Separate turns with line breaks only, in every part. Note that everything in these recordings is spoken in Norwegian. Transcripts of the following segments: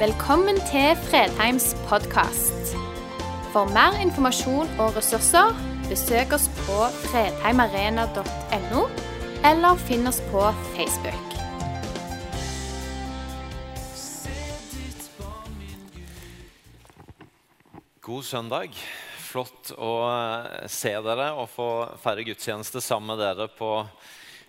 Velkommen til Fredheims podkast. For mer informasjon og ressurser, besøk oss på fredheimarena.no, eller finn oss på Facebook.
God søndag. Flott å eh, se dere og få feire gudstjeneste sammen med dere på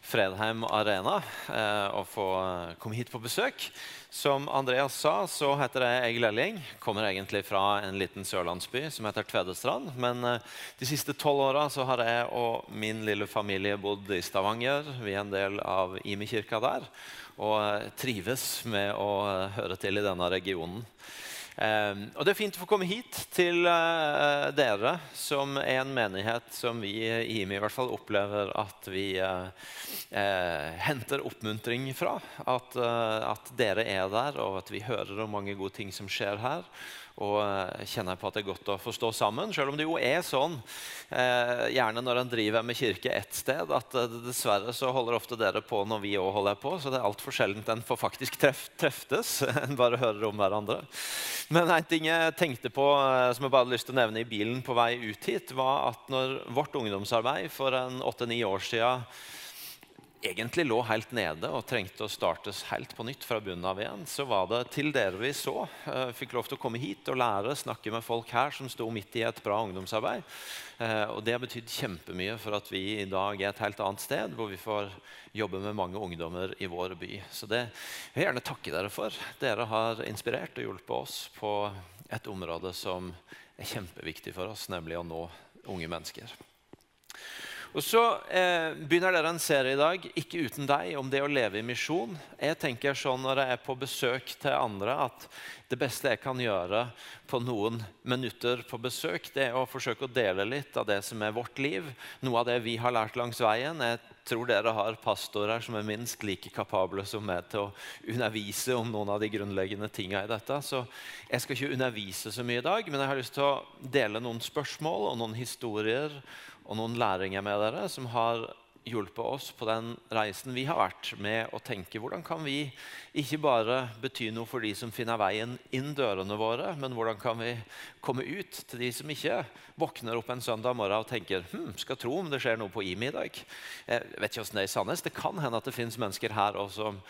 Fredheim Arena. eh, Og få eh, komme hit på besøk. Som Andreas sa, så heter jeg Egil Elling. Kommer egentlig fra en liten sørlandsby som heter Tvedestrand. Men eh, de siste tolv åra har jeg og min lille familie bodd i Stavanger. Vi er en del av Imi-kirka der. Og eh, trives med å eh, høre til i denne regionen. Eh, og Det er fint å få komme hit til eh, dere, som er en menighet som vi i IMI i hvert fall opplever at vi eh, henter oppmuntring fra. At, at dere er der, og at vi hører om mange gode ting som skjer her. Og kjenner på at det er godt å få stå sammen, selv om det jo er sånn, gjerne når en driver med kirke ett sted, at dessverre så holder ofte dere på når vi òg holder på. Så det er altfor sjelden en får faktisk treff, treftes. En bare hører om hverandre. Men en ting jeg tenkte på eh, som jeg bare hadde lyst til å nevne i bilen på vei ut hit, var at når vårt ungdomsarbeid for en åtte-ni år siden egentlig lå helt nede og trengte å startes helt på nytt fra bunnen av igjen, så var det til dere vi så. Eh, Fikk lov til å komme hit og lære, snakke med folk her som sto midt i et bra ungdomsarbeid. Eh, Og det har betydd kjempemye for at vi i dag er et helt annet sted, hvor vi får jobbe med mange ungdommer i vår by. Så det vil jeg gjerne takke dere for. Dere har inspirert og hjulpet oss på et område som er kjempeviktig for oss, nemlig å nå unge mennesker. Og så eh, begynner dere en serie i dag, 'Ikke uten deg', om det å leve i misjon. Jeg tenker sånn når jeg er på besøk til andre, at det beste jeg kan gjøre på noen minutter på besøk, det er å forsøke å dele litt av det som er vårt liv. Noe av det vi har lært langs veien. Jeg tror dere har pastorer som er minst like kapable som meg til å undervise om noen av de grunnleggende tingene i dette. Så jeg skal ikke undervise så mye i dag, men jeg har lyst til å dele noen spørsmål og noen historier og noen læringer med dere som har hjulpet oss på den reisen vi har vært med å tenke hvordan kan vi ikke bare bety noe for de som finner veien inn dørene våre, men hvordan kan vi komme ut til de som ikke våkner opp en søndag morgen og tenker hm, skal tro om det skjer noe på IMI i dag. Jeg vet ikke hvordan det er i Sandnes. Det kan hende at det finnes mennesker her også som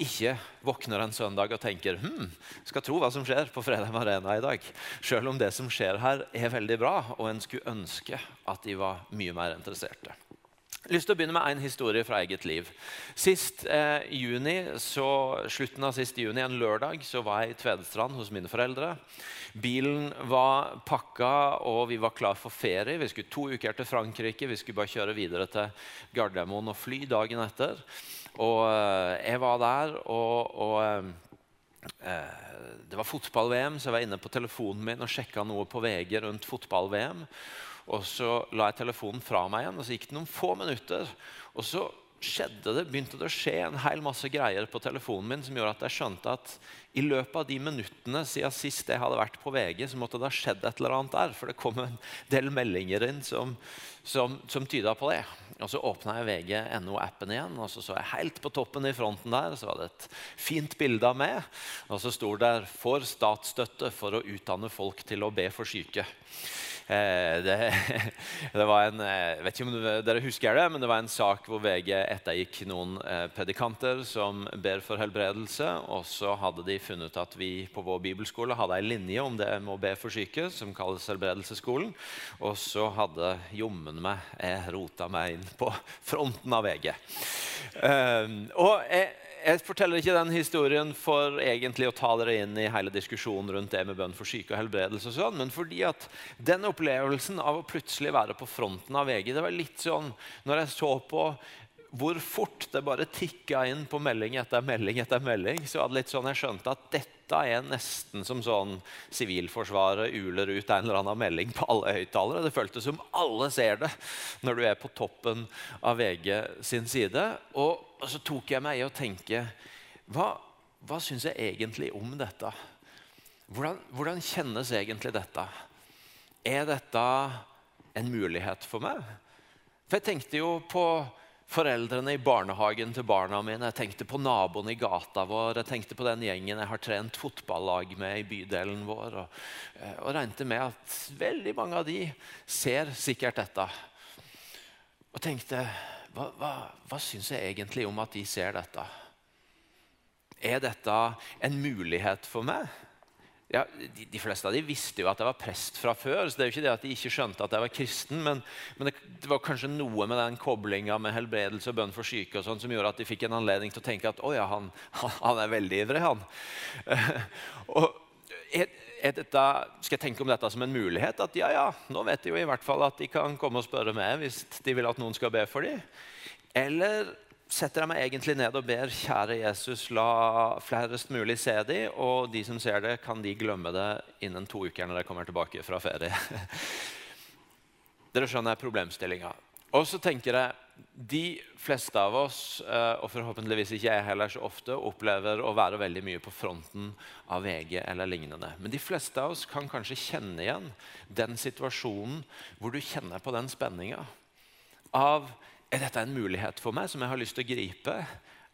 ikke våkner en søndag og tenker hm, skal tro hva som skjer på Fredheim Arena i dag. Selv om det som skjer her er veldig bra, og en skulle ønske at de var mye mer interesserte. Jeg har lyst til å begynne med en historie fra eget liv. Sist eh, juni, så, Slutten av sist juni, en lørdag, så var jeg i Tvedestrand hos mine foreldre. Bilen var pakka, og vi var klar for ferie. Vi skulle to uker til Frankrike. Vi skulle bare kjøre videre til Gardermoen og fly dagen etter. Og eh, jeg var der, og, og eh, eh, det var fotball-VM, så jeg var inne på telefonen min og sjekka noe på VG rundt fotball-VM. Og så la jeg telefonen fra meg igjen, og så gikk det noen få minutter. Og så skjedde det, begynte det å skje en hel masse greier på telefonen min som gjorde at jeg skjønte at i løpet av de minuttene siden sist jeg hadde vært på VG, så måtte det ha skjedd et eller annet der. For det kom en del meldinger inn som, som, som tyda på det. Og Så åpna jeg VG.no-appen igjen, og så så jeg helt på toppen i fronten der, så var det et fint bilde av meg. Og så sto det 'Får statsstøtte for å utdanne folk til å be for syke'. Eh, det, det, var en, jeg vet ikke om dere husker det, men det var en sak hvor VG ettergikk noen eh, predikanter som ber for helbredelse. Og så hadde de funnet at vi på vår bibelskole hadde en linje om det med å be for syke, som kalles helbredelsesskolen. Og så hadde jommen meg jeg rota meg inn på fronten av VG. Eh, og jeg, jeg forteller ikke den historien for egentlig å ta dere inn i hele diskusjonen rundt det med bønn for syke og helbredelse, og sånn, men fordi at den opplevelsen av å plutselig være på fronten av VG det var litt sånn når jeg så på hvor fort det bare tikka inn på melding etter melding etter melding, så var det litt sånn jeg skjønte at dette er nesten som sånn Sivilforsvaret uler ut en eller annen melding på alle høyttalere. Det føltes som alle ser det når du er på toppen av VG sin side. Og, og så tok jeg meg i å tenke Hva, hva syns jeg egentlig om dette? Hvordan, hvordan kjennes egentlig dette? Er dette en mulighet for meg? For jeg tenkte jo på foreldrene i barnehagen til barna mine. Jeg tenkte på naboen i gata vår. Jeg tenkte på den gjengen jeg har trent fotballag med i bydelen vår. Og, eh, og regnet med at veldig mange av de ser sikkert dette. Og tenkte hva, hva, hva syns jeg egentlig om at de ser dette? Er dette en mulighet for meg? ja, de, de, fleste av dem visste jo at jeg var prest fra før. så det er jo ikke det at de ikke skjønte at jeg var kristen, Men, men det, det, var kanskje noe med den koblinga med helbredelse og bønn for syke og sånn, som gjorde at de fikk en anledning til å tenke at å ja, han, han er veldig ivrig, han. og er dette, skal jeg tenke om dette som en mulighet? At ja, ja, nå vet de jo i hvert fall at de kan komme og spørre meg hvis de vil at noen skal be for dem. Eller setter jeg meg egentlig ned og ber kjære Jesus, la flerest mulig se dem, og de som ser det, kan de glemme det innen to uker når de kommer tilbake fra ferie. Dere skjønner problemstillinga. Og så tenker jeg de fleste av oss, eh, og forhåpentligvis ikke jeg heller så ofte, opplever å være veldig mye på fronten av VG eller lignende. Men de fleste av oss kan kanskje kjenne igjen den situasjonen hvor du kjenner på den spenninga av er dette en mulighet for meg som jeg har lyst til å gripe?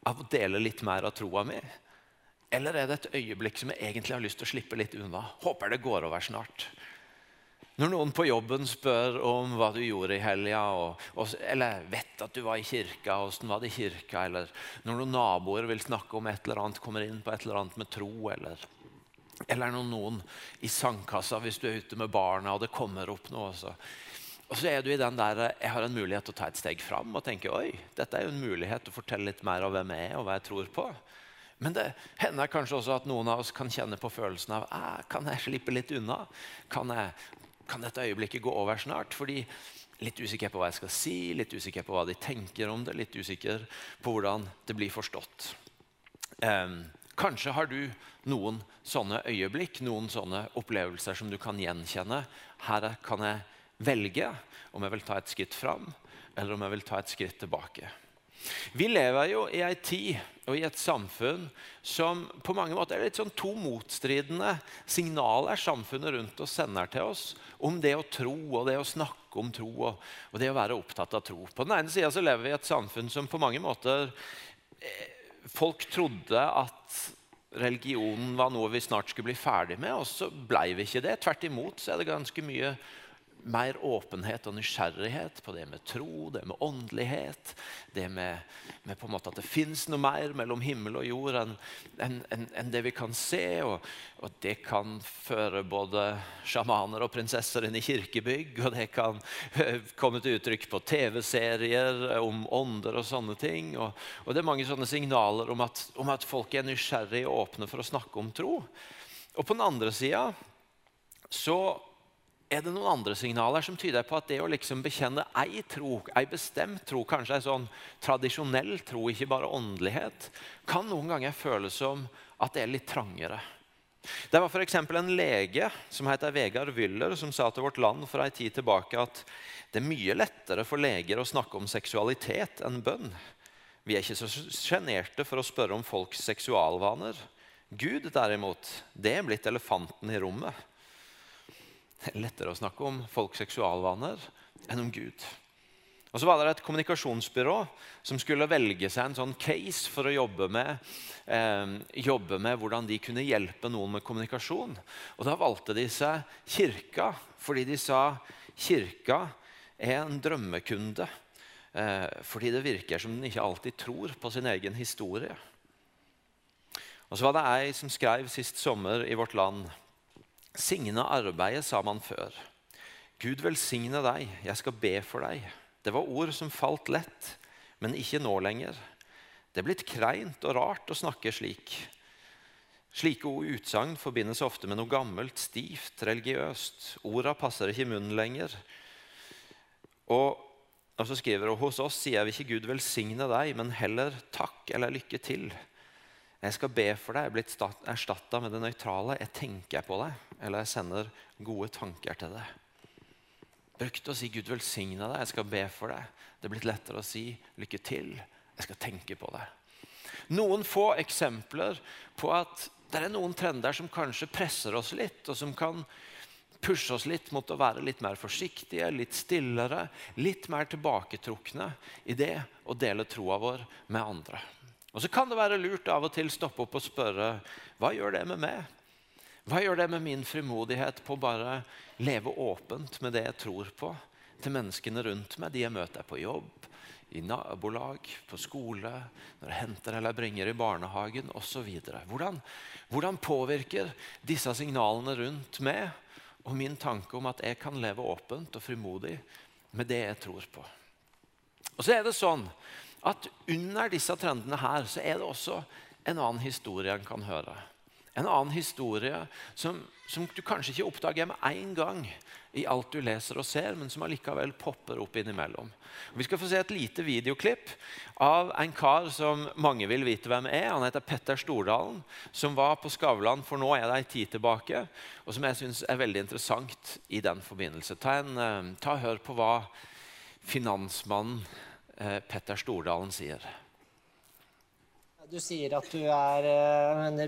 Av å dele litt mer av troa mi? Eller er det et øyeblikk som jeg egentlig har lyst til å slippe litt unna? Håper det går over snart. Når noen på jobben spør om hva du gjorde i helga, eller vet at du var i kirka, åssen var det i kirka, eller når noen naboer vil snakke om et eller annet, kommer inn på et eller annet med tro, eller, eller når noen i sandkassa hvis du er ute med barna og det kommer opp noe, også. og så er du i den der jeg har en mulighet til å ta et steg fram og tenke oi, dette er jo en mulighet til å fortelle litt mer om hvem jeg er og hva jeg tror på. Men det hender kanskje også at noen av oss kan kjenne på følelsen av ah, kan jeg slippe litt unna. Kan, jeg, kan dette øyeblikket gå over snart? Fordi Litt usikker på hva jeg skal si, litt usikker på hva de tenker om det, litt usikker på hvordan det blir forstått. Um, kanskje har du noen sånne øyeblikk, noen sånne opplevelser som du kan gjenkjenne. Her kan jeg velge om jeg vil ta et skritt fram eller om jeg vil ta et skritt tilbake. Vi lever jo i ei tid og i et samfunn som på mange måter er litt sånn to motstridende signaler samfunnet rundt oss sender til oss om det å tro og det å snakke om tro og, og det å være opptatt av tro. På den ene sida lever vi i et samfunn som på mange måter eh, Folk trodde at religionen var noe vi snart skulle bli ferdig med, og så ble vi ikke det. Tvert imot så er det ganske mye mer åpenhet og nysgjerrighet på det med tro, det med åndelighet. Det med, med på en måte at det fins noe mer mellom himmel og jord enn en, en, en det vi kan se. Og, og, det kan føre både sjamaner og prinsesser inn i kirkebygg. Og det kan eh, komme til uttrykk på TV-serier om ånder og sånne ting. Og, og, det er mange sånne signaler om at, om at folk er nysgjerrige og åpne for å snakke om tro. Og på den andre sida så er det noen andre signaler som tyder på at det å liksom bekjenne ei tro, ei bestemt tro, kanskje ei sånn tradisjonell tro, ikke bare åndelighet, kan noen ganger føles som at det er litt trangere. Det var f.eks. en lege som heter Vegard Wyller, som sa til Vårt Land for en tid tilbake at det er mye lettere for leger å snakke om seksualitet enn bønn. Vi er ikke så sjenerte for å spørre om folks seksualvaner. Gud derimot, det er blitt elefanten i rommet. Det er lettere å snakke om folks seksualvaner enn om Gud. Og så var det et kommunikasjonsbyrå som skulle velge seg en sånn case for å jobbe med, eh, jobbe med hvordan de kunne hjelpe noen med kommunikasjon. Og Da valgte de seg kirka, fordi de sa kirka er en drømmekunde. Eh, fordi det virker som den ikke alltid tror på sin egen historie. Og så var det ei som skrev sist sommer i Vårt Land Signe arbeidet, sa man før. Gud velsigne deg, jeg skal be for deg. Det var ord som falt lett, men ikke nå lenger. Det er blitt kreint og rart å snakke slik. Slike utsagn forbindes ofte med noe gammelt, stivt, religiøst. Orda passer ikke i munnen lenger. Og, og så skriver hun hos oss sier vi ikke Gud velsigne deg, men heller takk eller lykke til. Jeg skal be for deg. Jeg blitt erstatta med det nøytrale. Jeg tenker på deg, eller jeg sender gode tanker til deg. Brukt å si 'Gud velsigne deg', 'jeg skal be for deg'. Det er blitt lettere å si 'lykke til', 'jeg skal tenke på deg'. Noen få eksempler på at det er noen trender som kanskje presser oss litt, og som kan pushe oss litt mot å være litt mer forsiktige, litt stillere, litt mer tilbaketrukne i det å dele troa vår med andre. Og Så kan det være lurt av og til stoppe opp og spørre hva gjør det med meg? Hva gjør det med min frimodighet på å bare leve åpent med det jeg tror på, til menneskene rundt meg, de jeg møter på jobb, i nabolag, på skole, når jeg henter eller bringer i barnehagen osv. Hvordan, hvordan påvirker disse signalene rundt meg og min tanke om at jeg kan leve åpent og frimodig med det jeg tror på. Og så er det sånn at Under disse trendene her så er det også en annen historie en kan høre. En annen historie som, som du kanskje ikke oppdager med en gang i alt du leser og ser, men som allikevel popper opp innimellom. Vi skal få se et lite videoklipp av en kar som mange vil vite hvem er. Han heter Petter Stordalen, som var på Skavlan for nå er det en tid tilbake, og som jeg syns er veldig interessant i den forbindelse. Ta, en, eh, ta Hør på hva finansmannen Petter Stordalen sier.
Du sier at du er eh,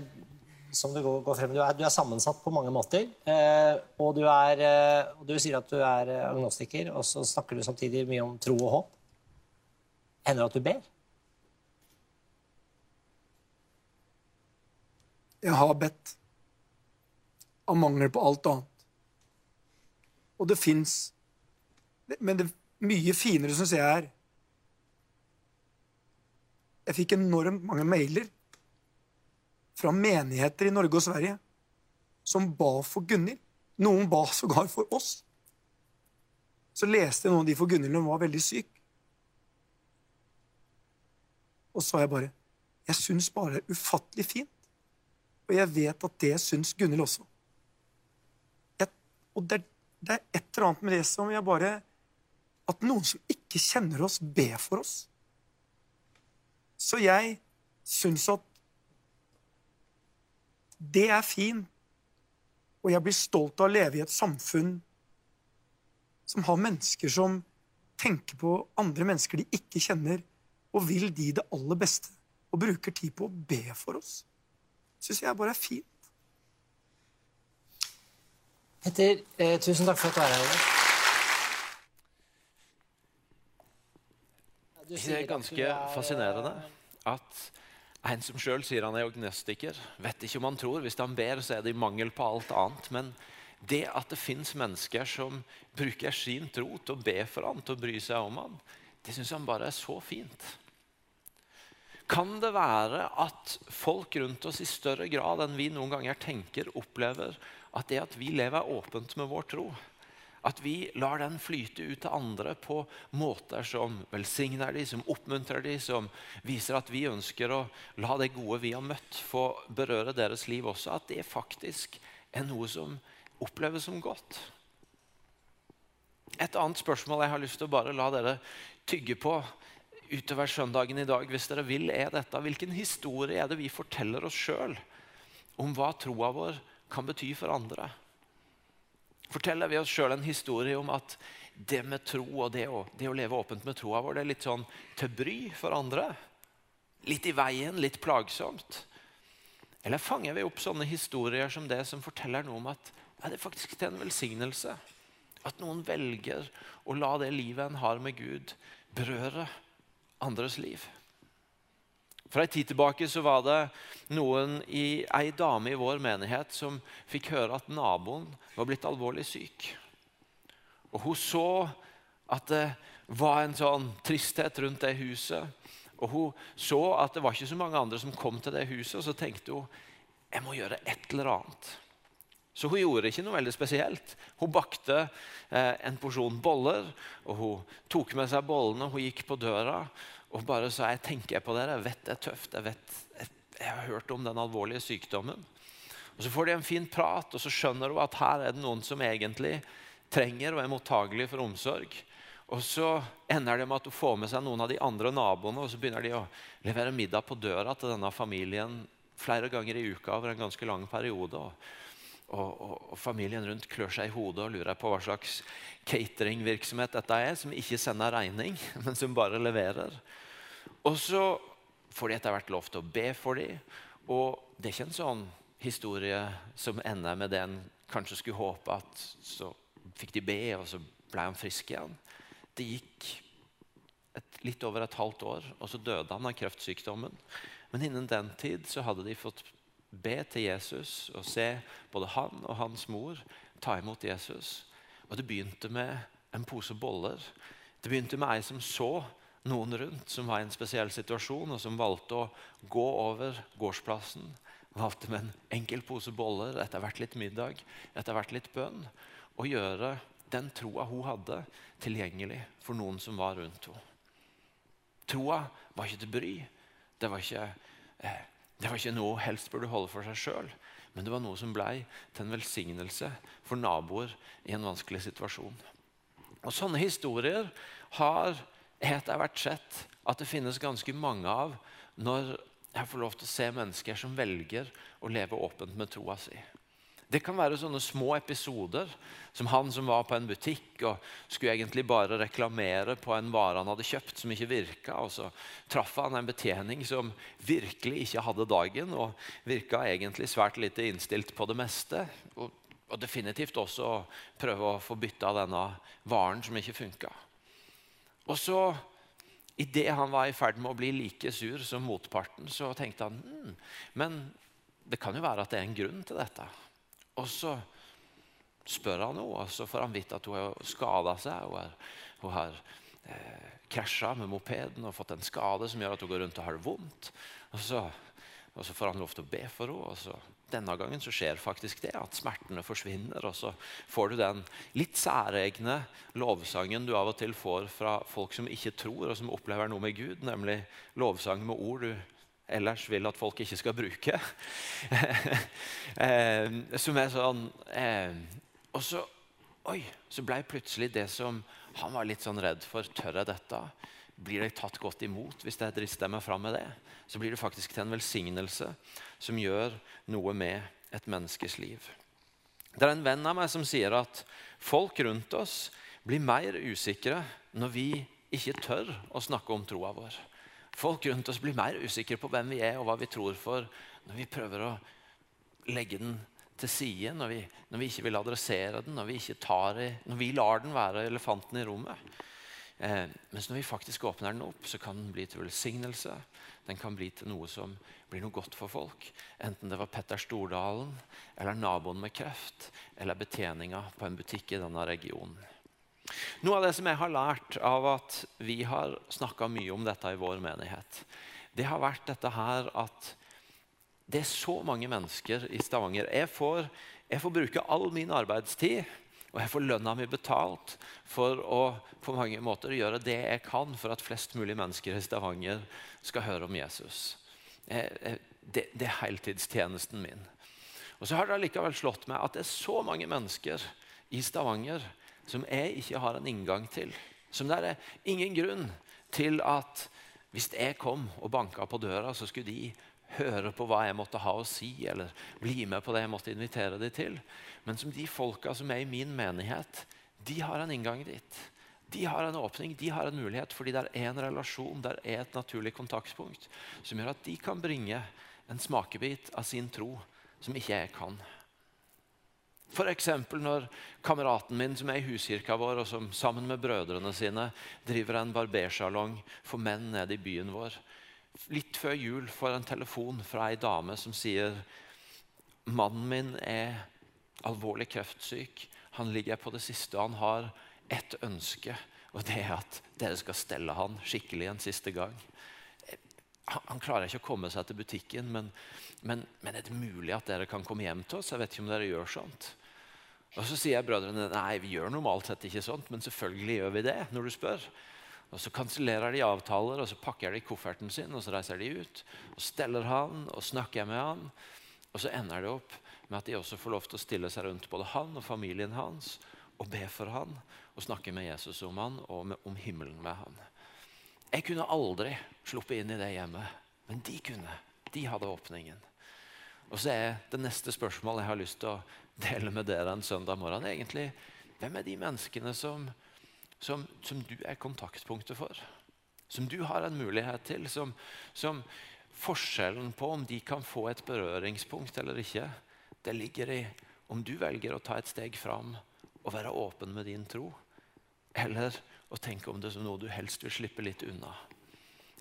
som du går, frem. Du er, du er, sammensatt på mange måter. Eh, og, du er, eh, du sier at du er eh, agnostiker, og så snakker du samtidig mye om tro og håp. Hender det at du ber?
Jeg har bedt av mangel på alt annet. Og det fins Men det mye finere, syns jeg, er Jeg fikk enormt mange mailer fra menigheter i Norge og Sverige som ba for Gunhild. Noen ba sågar for oss. Så leste jeg noen av de for Gunhild hun var veldig syk. Og så sa jeg bare Jeg syns bare det er ufattelig fint. Og jeg vet at det syns Gunhild også. Jeg, og det, det, er et eller annet med det som jeg bare At noen som ikke kjenner oss, ber for oss. Så jeg syns at det er fint. Og jeg blir stolt av å leve i et samfunn som har mennesker som tenker på andre mennesker de ikke kjenner, og vil de det aller beste, og bruker tid på å be for oss. Syns jeg bare er fint.
Petter, eh, tusen takk for at du er her.
Det er ganske fascinerende at en som sjøl sier han er agnostiker, vet ikke om han tror. Hvis han ber, så er det i mangel på alt annet. Men det at det fins mennesker som bruker sin tro til å be for han, til å bry seg om han, det syns han bare er så fint. Kan det være at folk rundt oss i større grad enn vi noen ganger tenker, opplever at det at vi lever åpent med vår tro, at vi lar den flyte ut til andre på måter som velsigner de, som oppmuntrer de, som viser at vi ønsker å la det gode vi har møtt, få berøre deres liv også. At det faktisk er noe som oppleves som godt. Et annet spørsmål jeg har lyst til å bare la dere tygge på utover søndagen i dag, hvis dere vil, er dette. Hvilken historie er det vi forteller oss sjøl om hva troa vår kan bety for andre? Forteller vi oss sjøl en historie om at det med tro og det å, det å leve åpent med troa vår det er litt sånn til bry for andre. Litt i veien, litt plagsomt. Eller fanger vi opp sånne historier som det som forteller noe om at ja, det er faktisk til en velsignelse? At noen velger å la det livet en har med Gud, berøre andres liv. For en tid tilbake så var det noen i, ei dame i vår menighet som fikk høre at naboen var blitt alvorlig syk. Og Hun så at det var en sånn tristhet rundt det huset. Og Hun så at det var ikke så mange andre som kom til det huset, og så tenkte hun jeg må gjøre et eller annet. Så hun gjorde ikke noe veldig spesielt. Hun bakte eh, en porsjon boller, og hun tok med seg bollene. Hun gikk på døra, og bare så jeg tenker på dere, jeg vet det er tøft, jeg, vet, jeg, jeg har hørt om den alvorlige sykdommen. Og Så får de en fin prat, og så skjønner hun at her er det noen som egentlig trenger og er mottagelig for omsorg. Og Så ender det med at hun får med seg noen av de andre naboene, og så begynner de å levere middag på døra til denne familien flere ganger i uka over en ganske lang periode. Og, og, og, og familien rundt klør seg i hodet og lurer på hva slags cateringvirksomhet dette er, som ikke sender regning, men som bare leverer. Og så får de etter hvert lov til å be for dem. Og det er ikke en sånn historie som ender med det en kanskje skulle håpe at så fikk de be, og så ble han frisk igjen. Det gikk et, litt over et halvt år, og så døde han av kreftsykdommen. Men innen den tid så hadde de fått be til Jesus og se både han og hans mor ta imot Jesus. Og det begynte med en pose boller. Det begynte med ei som så noen rundt som var i en spesiell situasjon, og som valgte å gå over gårdsplassen. Valgte med en enkel pose boller, etter hvert litt middag, etter hvert litt bønn, og gjøre den troa hun hadde, tilgjengelig for noen som var rundt henne. Troa var ikke til bry. Det var ikke, eh, det var ikke noe helst burde holde for seg sjøl. Men det var noe som ble til en velsignelse for naboer i en vanskelig situasjon. Og Sånne historier har etter hvert sett at det finnes ganske mange av når jeg får lov til å se mennesker som velger å leve åpent med troa si. Det kan være sånne små episoder, som han som var på en butikk og skulle egentlig bare reklamere på en vare han hadde kjøpt som ikke virka. Og så traff han en betjening som virkelig ikke hadde dagen og virka egentlig svært lite innstilt på det meste. Og, og definitivt også prøve å få bytta denne varen som ikke funka. Og så Idet han var i ferd med å bli like sur som motparten, så tenkte han hm, men det kan jo være at det er en grunn til dette. Og så spør han henne, og så får han vite at hun har skada seg. Hun, har, hun har eh, krasja med mopeden og fått en skade som gjør at hun går rundt og har det vondt. Og så, og så får han lov til å be for henne. og så denne gangen så skjer faktisk det, at smertene forsvinner. Og så får du den litt særegne lovsangen du av og til får fra folk som ikke tror, og som opplever noe med Gud, nemlig lovsang med ord du ellers vil at folk ikke skal bruke. eh, som er sånn eh, Og så, oi, så ble plutselig det som han var litt sånn redd for. Tør jeg dette? Blir jeg tatt godt imot hvis jeg drister meg fram med det? Så blir det faktisk til en velsignelse som gjør noe med et menneskes liv. Det er en venn av meg som sier at folk rundt oss blir mer usikre når vi ikke tør å snakke om troa vår. Folk rundt oss blir mer usikre på hvem vi er og hva vi tror for, når vi prøver å legge den til side, når vi, når vi ikke vil adressere den, når vi, i, når vi, lar den være elefanten i rommet. Eh, mens når vi faktisk åpner den opp, så kan den bli til velsignelse. Den kan bli til noe som blir noe godt for folk. Enten det var Petter Stordalen, eller naboen med kreft, eller betjeninga på en butikk i denne regionen. Noe av det som jeg har lært av at vi har snakka mye om dette i vår menighet, det har vært dette her at det er så mange mennesker i Stavanger. Jeg får, jeg får bruke all min arbeidstid og jeg får lønna mi betalt for å på mange måter gjøre det jeg kan for at flest mulig mennesker i Stavanger skal høre om Jesus. Det, det er heltidstjenesten min. Og så har det likevel slått meg at det er så mange mennesker i Stavanger som jeg ikke har en inngang til. Som det er ingen grunn til at hvis jeg kom og banka på døra, så skulle de høre på hva jeg måtte ha å si, eller bli med på det jeg måtte invitere dem til. Men som de folka som er i min menighet, de har en inngang dit. De har en åpning, de har en mulighet, fordi det er en relasjon, det er et naturlig kontaktpunkt som gjør at de kan bringe en smakebit av sin tro som ikke jeg kan. F.eks. når kameraten min som er i huskirka vår, og som sammen med brødrene sine driver en barbersalong for menn nede i byen vår. Litt før jul får en telefon fra ei dame som sier mannen min er alvorlig kreftsyk. Han ligger på det siste, og han har ett ønske. Og det er at dere skal stelle han skikkelig en siste gang. Han, klarer ikke å komme seg til butikken, men, men, men, er det mulig at dere kan komme hjem til oss? Jeg vet ikke om dere gjør sånt. Og Så sier brødrene nei, vi gjør normalt sett ikke sånt, men selvfølgelig gjør vi det. når du spør. Og Så kansellerer de avtaler, og så pakker de kofferten sin og så reiser de ut. og Steller han og snakker med han. Og så ender det opp med at de også får lov til å stille seg rundt både han og familien hans og be for han og snakke med Jesus om han og med, om himmelen med han. Jeg kunne aldri sluppet inn i det hjemmet, men de kunne. De hadde åpningen. Og så er det neste spørsmålet jeg har lyst til å dele med dere en søndag morgen, egentlig hvem er de menneskene som, som, som du er kontaktpunktet for? Som du har en mulighet til? Som, som, forskjellen på om de kan få et berøringspunkt eller ikke, det ligger i om du velger å ta et steg fram og være åpen med din tro, eller å tenke om det som noe du helst vil slippe litt unna.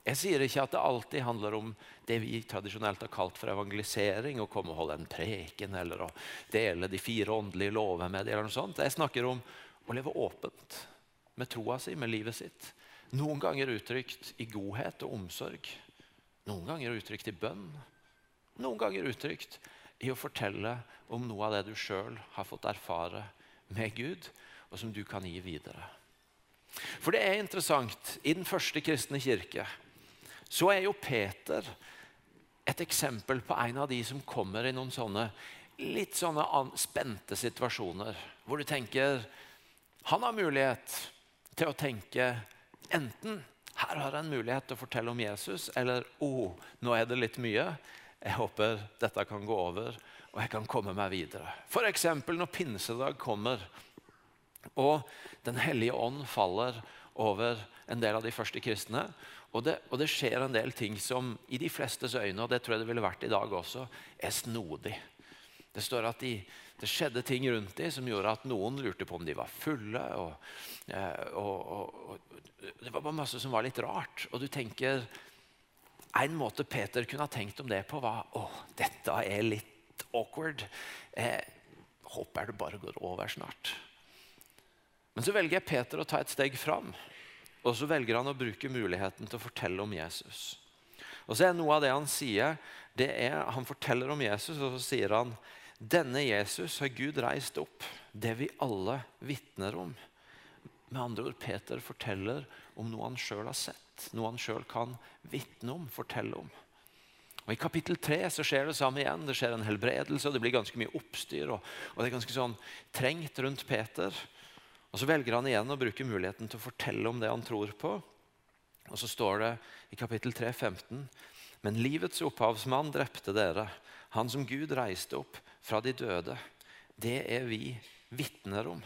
Jeg sier ikke at det alltid handler om det vi tradisjonelt har kalt for evangelisering, å komme og holde en preken eller å dele de fire åndelige lover med eller noe sånt. Jeg snakker om å leve åpent med troa si, med livet sitt. Noen ganger uttrykt i godhet og omsorg. Noen ganger uttrykt i bønn. Noen ganger uttrykt i å fortelle om noe av det du sjøl har fått erfare med Gud, og som du kan gi videre. For det er interessant. I den første kristne kirke så er jo Peter et eksempel på en av de som kommer i noen sånne litt sånne spente situasjoner. Hvor du tenker han har mulighet til å tenke enten her har jeg en mulighet til å fortelle om Jesus, eller oh, nå er det litt mye. Jeg håper dette kan gå over, og jeg kan komme meg videre. F.eks. når pinsedag kommer, og Den hellige ånd faller over en del av de første kristne. Og det, og det, skjer en del ting som i de flestes øyne, og det tror jeg det ville vært i dag også, er snodig. Det står at de, det skjedde ting rundt dem som gjorde at noen lurte på om de var fulle. Og, eh, og, og, det var bare masse som var litt rart. Og du tenker En måte Peter kunne ha tenkt om det på, var å, dette er litt awkward. Jeg håper det bare går over snart. Men så velger Peter å ta et steg fram. Og så velger han å bruke muligheten til å fortelle om Jesus. Og så er Noe av det han sier, det er han forteller om Jesus, og så sier han denne Jesus har Gud reist opp, det vi alle vitner om. Med andre ord, Peter forteller om noe han sjøl har sett, noe han sjøl kan vitne om, fortelle om. Og I kapittel 3 så skjer det samme igjen. Det skjer en helbredelse, og det blir ganske mye oppstyr. Og, og det er ganske sånn trengt rundt Peter. Og Så velger han igjen å bruke muligheten til å fortelle om det han tror på. Og Så står det i kapittel 3, 15, Men livets opphavsmann drepte dere, han som Gud reiste opp fra de døde. Det er vi vitner om.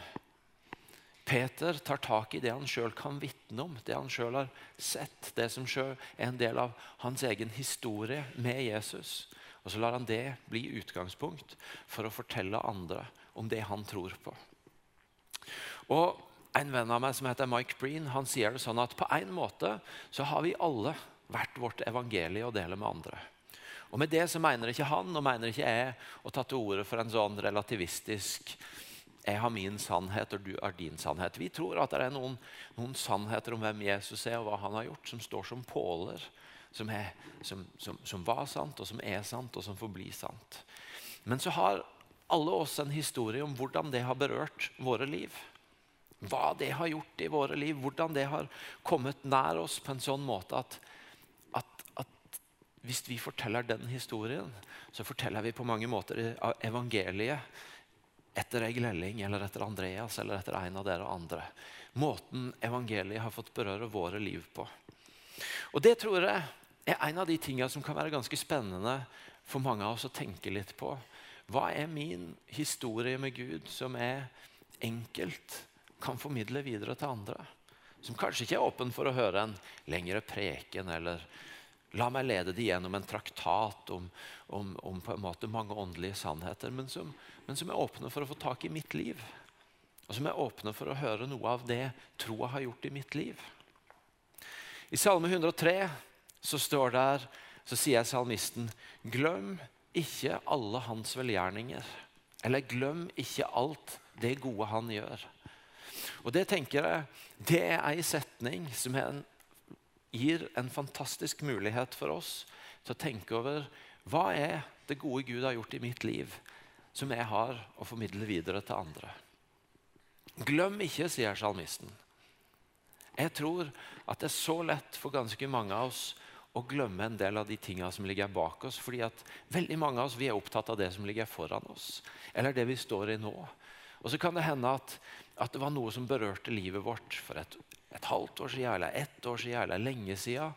Peter tar tak i det han sjøl kan vitne om, det han sjøl har sett, det som sjøl er en del av hans egen historie med Jesus. Og så lar han det bli utgangspunkt for å fortelle andre om det han tror på. Og En venn av meg som heter Mike Breen, han sier det sånn at på en måte så har vi alle vært vårt evangelie å dele med andre. Og Med det så mener ikke han og mener ikke jeg å ta til orde for en sånn relativistisk jeg har min sannhet, og du har din sannhet. Vi tror at det er noen, noen sannheter om hvem Jesus er og hva han har gjort, som står som påler. Som, er, som, som, som var sant, og som er sant, og som får bli sant. Men så har alle oss en historie om hvordan det har berørt våre liv. Hva det har gjort i våre liv, hvordan det har kommet nær oss på en sånn måte at, at, at hvis vi forteller den historien, så forteller vi på mange måter evangeliet etter Egil Elling eller etter Andreas eller etter en av dere andre. Måten evangeliet har fått berøre våre liv på. Og Det tror jeg er en av de tingene som kan være ganske spennende for mange av oss å tenke litt på. Hva er min historie med Gud som er enkelt kan formidle videre til andre. Som kanskje ikke er åpen for å høre en lengre preken eller la meg lede de gjennom en traktat om, om, om på en måte mange åndelige sannheter, men som, men som, er åpne for å få tak i mitt liv. Og som er åpne for å høre noe av det troa har gjort i mitt liv. I Salme 103 så står der, så sier salmisten Glem ikke alle hans velgjerninger. Eller glem ikke alt det gode han gjør. Og Det tenker jeg, det er ei setning som en, gir en fantastisk mulighet for oss til å tenke over hva er det gode Gud har gjort i mitt liv, som jeg har å formidle videre til andre. Glem ikke, sier salmisten. Jeg tror at det er så lett for ganske mange av oss å glemme en del av de tingene som ligger bak oss. fordi at veldig mange av oss vi er opptatt av det som ligger foran oss, eller det vi står i nå. Og så kan det hende at, at det var noe som berørte livet vårt for et, et halvt år siden, eller ett år siden, eller lenge siden.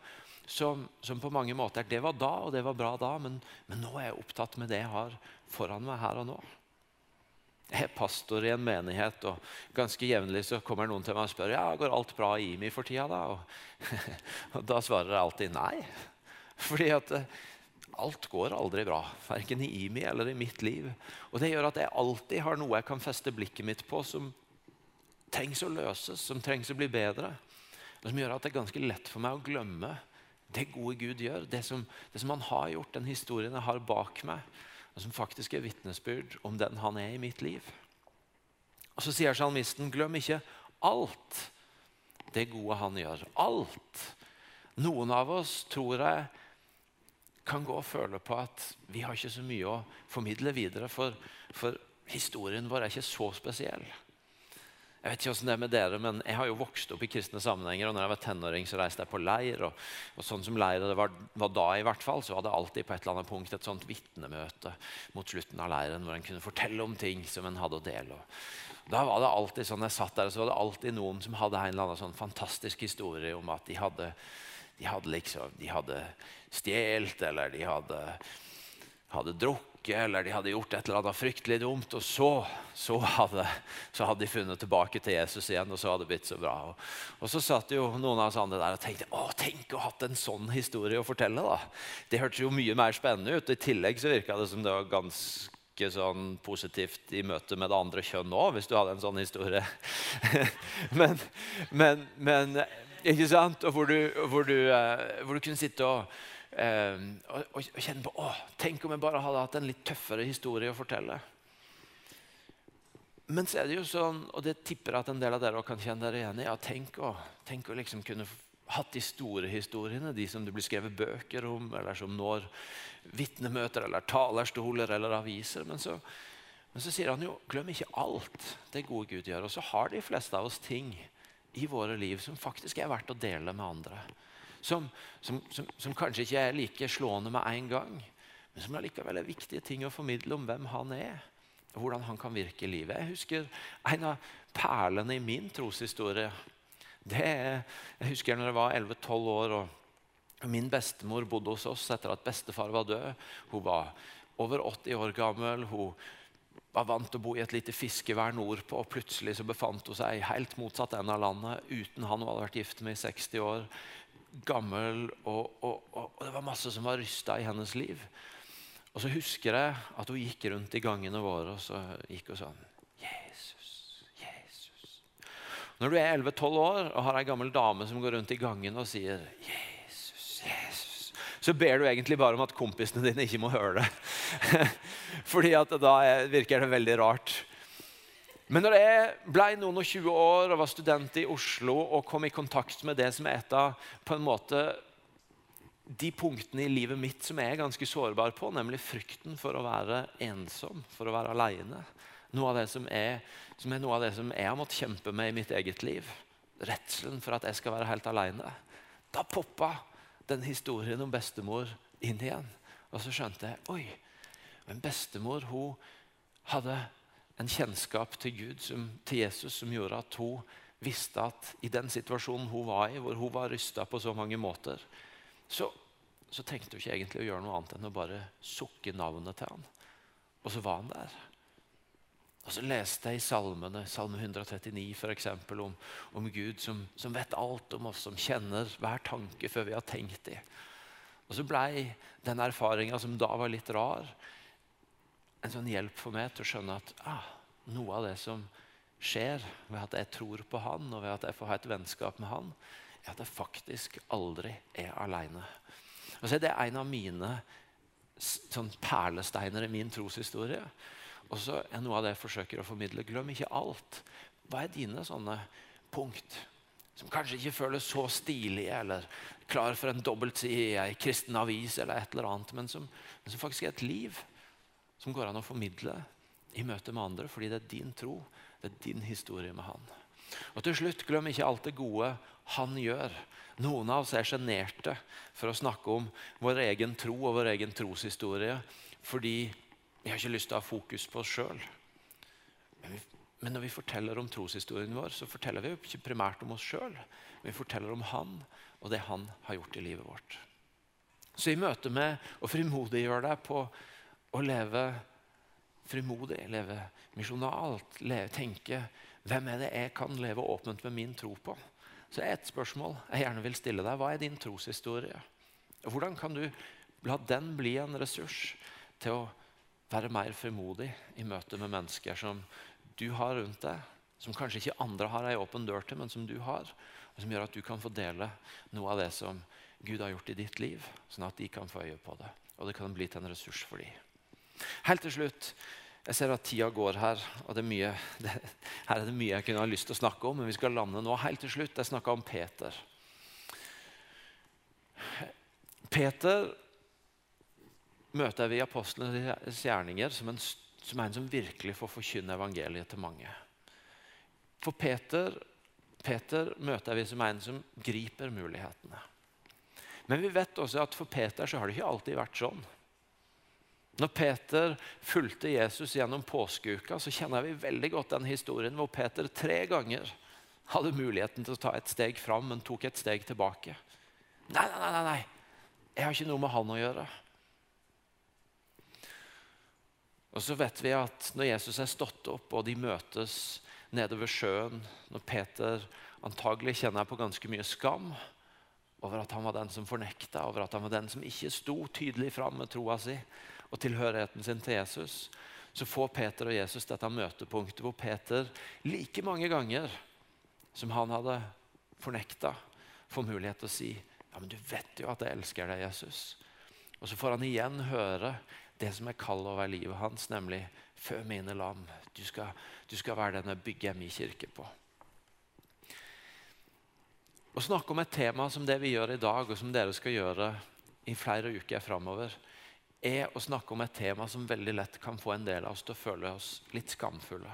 Som, som, på mange måter Det var da, og det var bra da, men, men nå er jeg opptatt med det jeg har foran meg her og nå. Jeg er pastor i en menighet, og ganske jevnlig så kommer noen til meg og spør ja, går alt bra i IMI for tida. da? Og, og da svarer jeg alltid nei. Fordi at alt går aldri bra. Verken i IMI eller i mitt liv. Og det gjør at jeg alltid har noe jeg kan feste blikket mitt på som trengs å løses, som trengs å bli bedre. Og som gjør at det er ganske lett for meg å glemme det gode Gud gjør. Det som, det som han har gjort, den historien jeg har bak meg. Og som faktisk er vitnesbyrd om den han er i mitt liv. Og Så sier salmisten, glem ikke alt det gode han gjør. Alt. Noen av oss tror jeg kan gå og føle på at vi har ikke så mye å formidle videre, for, for historien vår er ikke så spesiell. Jeg vet ikke hvordan det er med dere, men jeg har jo vokst opp i kristne sammenhenger. og når jeg var tenåring, så reiste jeg på leir. Og, og sånn som leiret var, var, da, i hvert fall, så var det alltid på et eller annet punkt et sånt vitnemøte mot slutten av leiren hvor en kunne fortelle om ting som en hadde å dele. Og da var det alltid sånn, jeg satt der, så var det alltid noen som hadde en eller annen sånn fantastisk historie om at de hadde, de hadde liksom, de hadde stjålet, eller de hadde, hadde drukket eller de hadde gjort et eller annet fryktelig dumt. Og så, så, hadde, så hadde, de funnet tilbake til Jesus igjen, og så hadde det blitt så bra. Og, og så satt jo noen av oss andre der og tenkte å, tenk å ha hatt en sånn historie å fortelle. da. Det hørtes jo mye mer spennende ut. og I tillegg så virka det som det var ganske sånn positivt i møte med det andre kjønn òg, hvis du hadde en sånn historie. men, men, men, ikke sant? Og hvor du, hvor du, eh, hvor du kunne sitte og Ehm, og, og, kjenne på å, Tenk om jeg bare hadde hatt en litt tøffere historie å fortelle. Men så er det jo sånn, og det tipper jeg at en del av dere kan kjenne dere igjen i. ja, Tenk å, tenk å liksom kunne hatt de store historiene, de som det blir skrevet bøker om, eller som når vitnemøter eller talerstoler eller aviser. Men så, men så sier han jo glem ikke alt det gode Gud gjør. Og så har de fleste av oss ting i våre liv som faktisk er verdt å dele med andre som, som, som, som, kanskje ikke er like slående med en gang, men som allikevel er viktige ting å formidle om hvem han er. og Hvordan han kan virke i livet. Jeg husker En av perlene i min troshistorie det er, Jeg husker når jeg var 11-12 år. og Min bestemor bodde hos oss etter at bestefar var død. Hun var over 80 år gammel. Hun var vant til å bo i et lite fiskevær nordpå. og Plutselig så befant hun seg helt motsatt ende av landet uten han hun hadde vært gift med i 60 år gammel, og, og, og, og det var masse som var rysta i hennes liv. Og så husker jeg at hun gikk rundt i gangene våre og så gikk hun sånn Jesus, Jesus. Når du er 11-12 år og har ei gammel dame som går rundt i gangen og sier Jesus, Jesus, så ber du egentlig bare om at kompisene dine ikke må høre det. Fordi at da virker det veldig rart. Men når jeg ble noen og 20 år og var student i Oslo og kom i kontakt med det som er et av på en måte de punktene i livet mitt som jeg er ganske sårbar på, nemlig frykten for å være ensom, for å være aleine. Noe av det som er, som er noe av det som jeg har måttet kjempe med i mitt eget liv. Redselen for at jeg skal være helt aleine. Da poppa den historien om bestemor inn igjen. Og så skjønte jeg oi, men bestemor hun hadde en kjennskap til Gud, som, til Jesus, som gjorde at hun visste at i den situasjonen hun var i, hvor hun var rysta på så mange måter, så, så, tenkte hun ikke egentlig å gjøre noe annet enn å bare sukke navnet til han. Og så var han der. Og så leste jeg i salmene, salme 139 f.eks. Om, om Gud som, som, vet alt om oss, som kjenner hver tanke før vi har tenkt det. Og så blei den erfaringa som da var litt rar, en sånn hjelp for meg til å skjønne at ah, noe av det som skjer ved at jeg tror på han, og ved at jeg får ha et vennskap med han, er at jeg faktisk aldri er aleine. Det er en av mine sånn perlesteiner i min troshistorie. Og så er noe av det jeg forsøker å formidle. Glem ikke alt. Hva er dine sånne punkt som kanskje ikke føles så stilige eller klar for en dobbeltside i ei kristen avis, eller et eller annet, men som, men som faktisk er et liv som går an å formidle i møte med andre, fordi det er din tro, det er din historie med han. Og til slutt, glem ikke alt det gode han gjør. Noen av oss er sjenerte for å snakke om vår egen tro og vår egen troshistorie fordi vi har ikke lyst til å ha fokus på oss sjøl. Men, men, når vi forteller om troshistorien vår, så forteller vi jo ikke primært om oss sjøl. Vi forteller om han og det han har gjort i livet vårt. Så i møte med å frimodiggjøre deg på å leve frimodig, leve misjonalt, tenke hvem er det jeg kan leve åpent med min tro på? Så et spørsmål jeg gjerne vil stille deg. Hva er din troshistorie? Hvordan kan du La den bli en ressurs til å være mer frimodig i møte med mennesker som du har rundt deg, som kanskje ikke andre har ei åpen dør til, men som du har. Og som gjør at du kan få dele noe av det som Gud har gjort i ditt liv, sånn at de kan få øye på det. Og det kan bli til en ressurs for dem. Helt til slutt jeg ser at tida går her, og er mye, det, her er det mye jeg kunne ha lyst til å snakke om. Men vi skal lande nå. Helt til slutt, jeg snakka om Peter. Peter møter jeg ved apostlenes gjerninger som en, som en som virkelig får forkynne evangeliet til mange. For Peter, Peter møter vi som en som griper mulighetene. Men vi vet også at for Peter så har det ikke alltid vært sånn. Når Peter fulgte Jesus gjennom påskeuka, så kjenner vi veldig godt den historien hvor Peter tre ganger hadde muligheten til å ta et steg fram, men tok et steg tilbake. Nei, nei, nei, nei. jeg har ikke noe med han å gjøre. Og så vet vi at når Jesus er stått opp, og de møtes nede ved sjøen, når Peter antagelig kjenner på ganske mye skam over at han var den som fornekta, over at han var den som ikke sto tydelig fram med troa si og tilhørigheten sin til Jesus, så får Peter og Jesus dette møtepunktet hvor Peter like mange ganger som han hadde fornekta, får mulighet til å si ja, men du vet jo at jeg elsker deg, Jesus. Og så får han igjen høre det som er kallet over livet hans, nemlig fø mine lam. Du skal, du skal være den jeg bygger min kirke på. Å snakke om et tema som det vi gjør i dag, og som dere skal gjøre i flere uker framover, er å snakke om et tema som veldig lett kan få en del av oss til å føle oss litt skamfulle.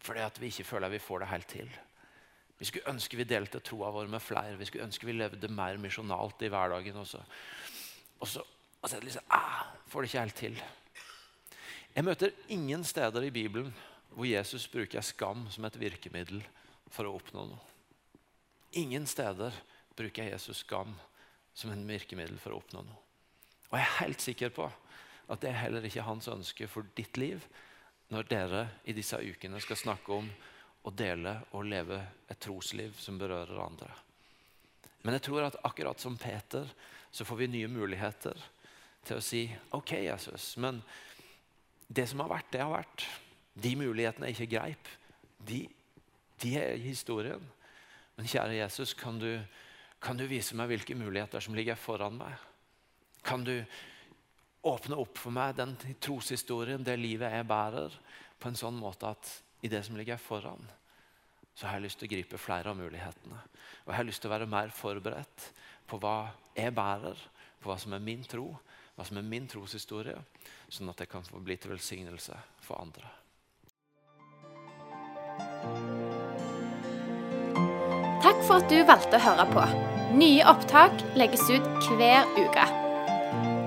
Fordi at vi ikke føler vi får det helt til. Vi skulle ønske vi delte troa vår med flere. Vi skulle ønske vi levde mer misjonalt i hverdagen også. Og så, og så det liksom ah, får det ikke helt til. Jeg møter ingen steder i Bibelen hvor Jesus bruker skam som et virkemiddel for å oppnå noe. Ingen steder bruker Jesus skam som en virkemiddel for å oppnå noe. Og jeg er helt sikker på at det er heller ikke hans ønske for ditt liv når dere i disse ukene skal snakke om å dele og leve et trosliv som berører andre. Men jeg tror at akkurat som Peter så får vi nye muligheter til å si OK, Jesus, men det som har vært, det har vært. De mulighetene jeg ikke greip, de, de er historien. Men kjære Jesus, kan du, kan du vise meg hvilke muligheter som ligger foran meg? Kan du åpne opp for meg den troshistorien, det livet jeg bærer, på en sånn måte at i det som ligger foran, så har jeg lyst til å gripe flere av mulighetene. Og jeg har lyst til å være mer forberedt på hva jeg bærer, på hva som er min tro, hva som er min troshistorie, sånn at jeg kan få bli til velsignelse for andre.
Takk for at du valgte å høre på. Nye opptak legges ut hver uke.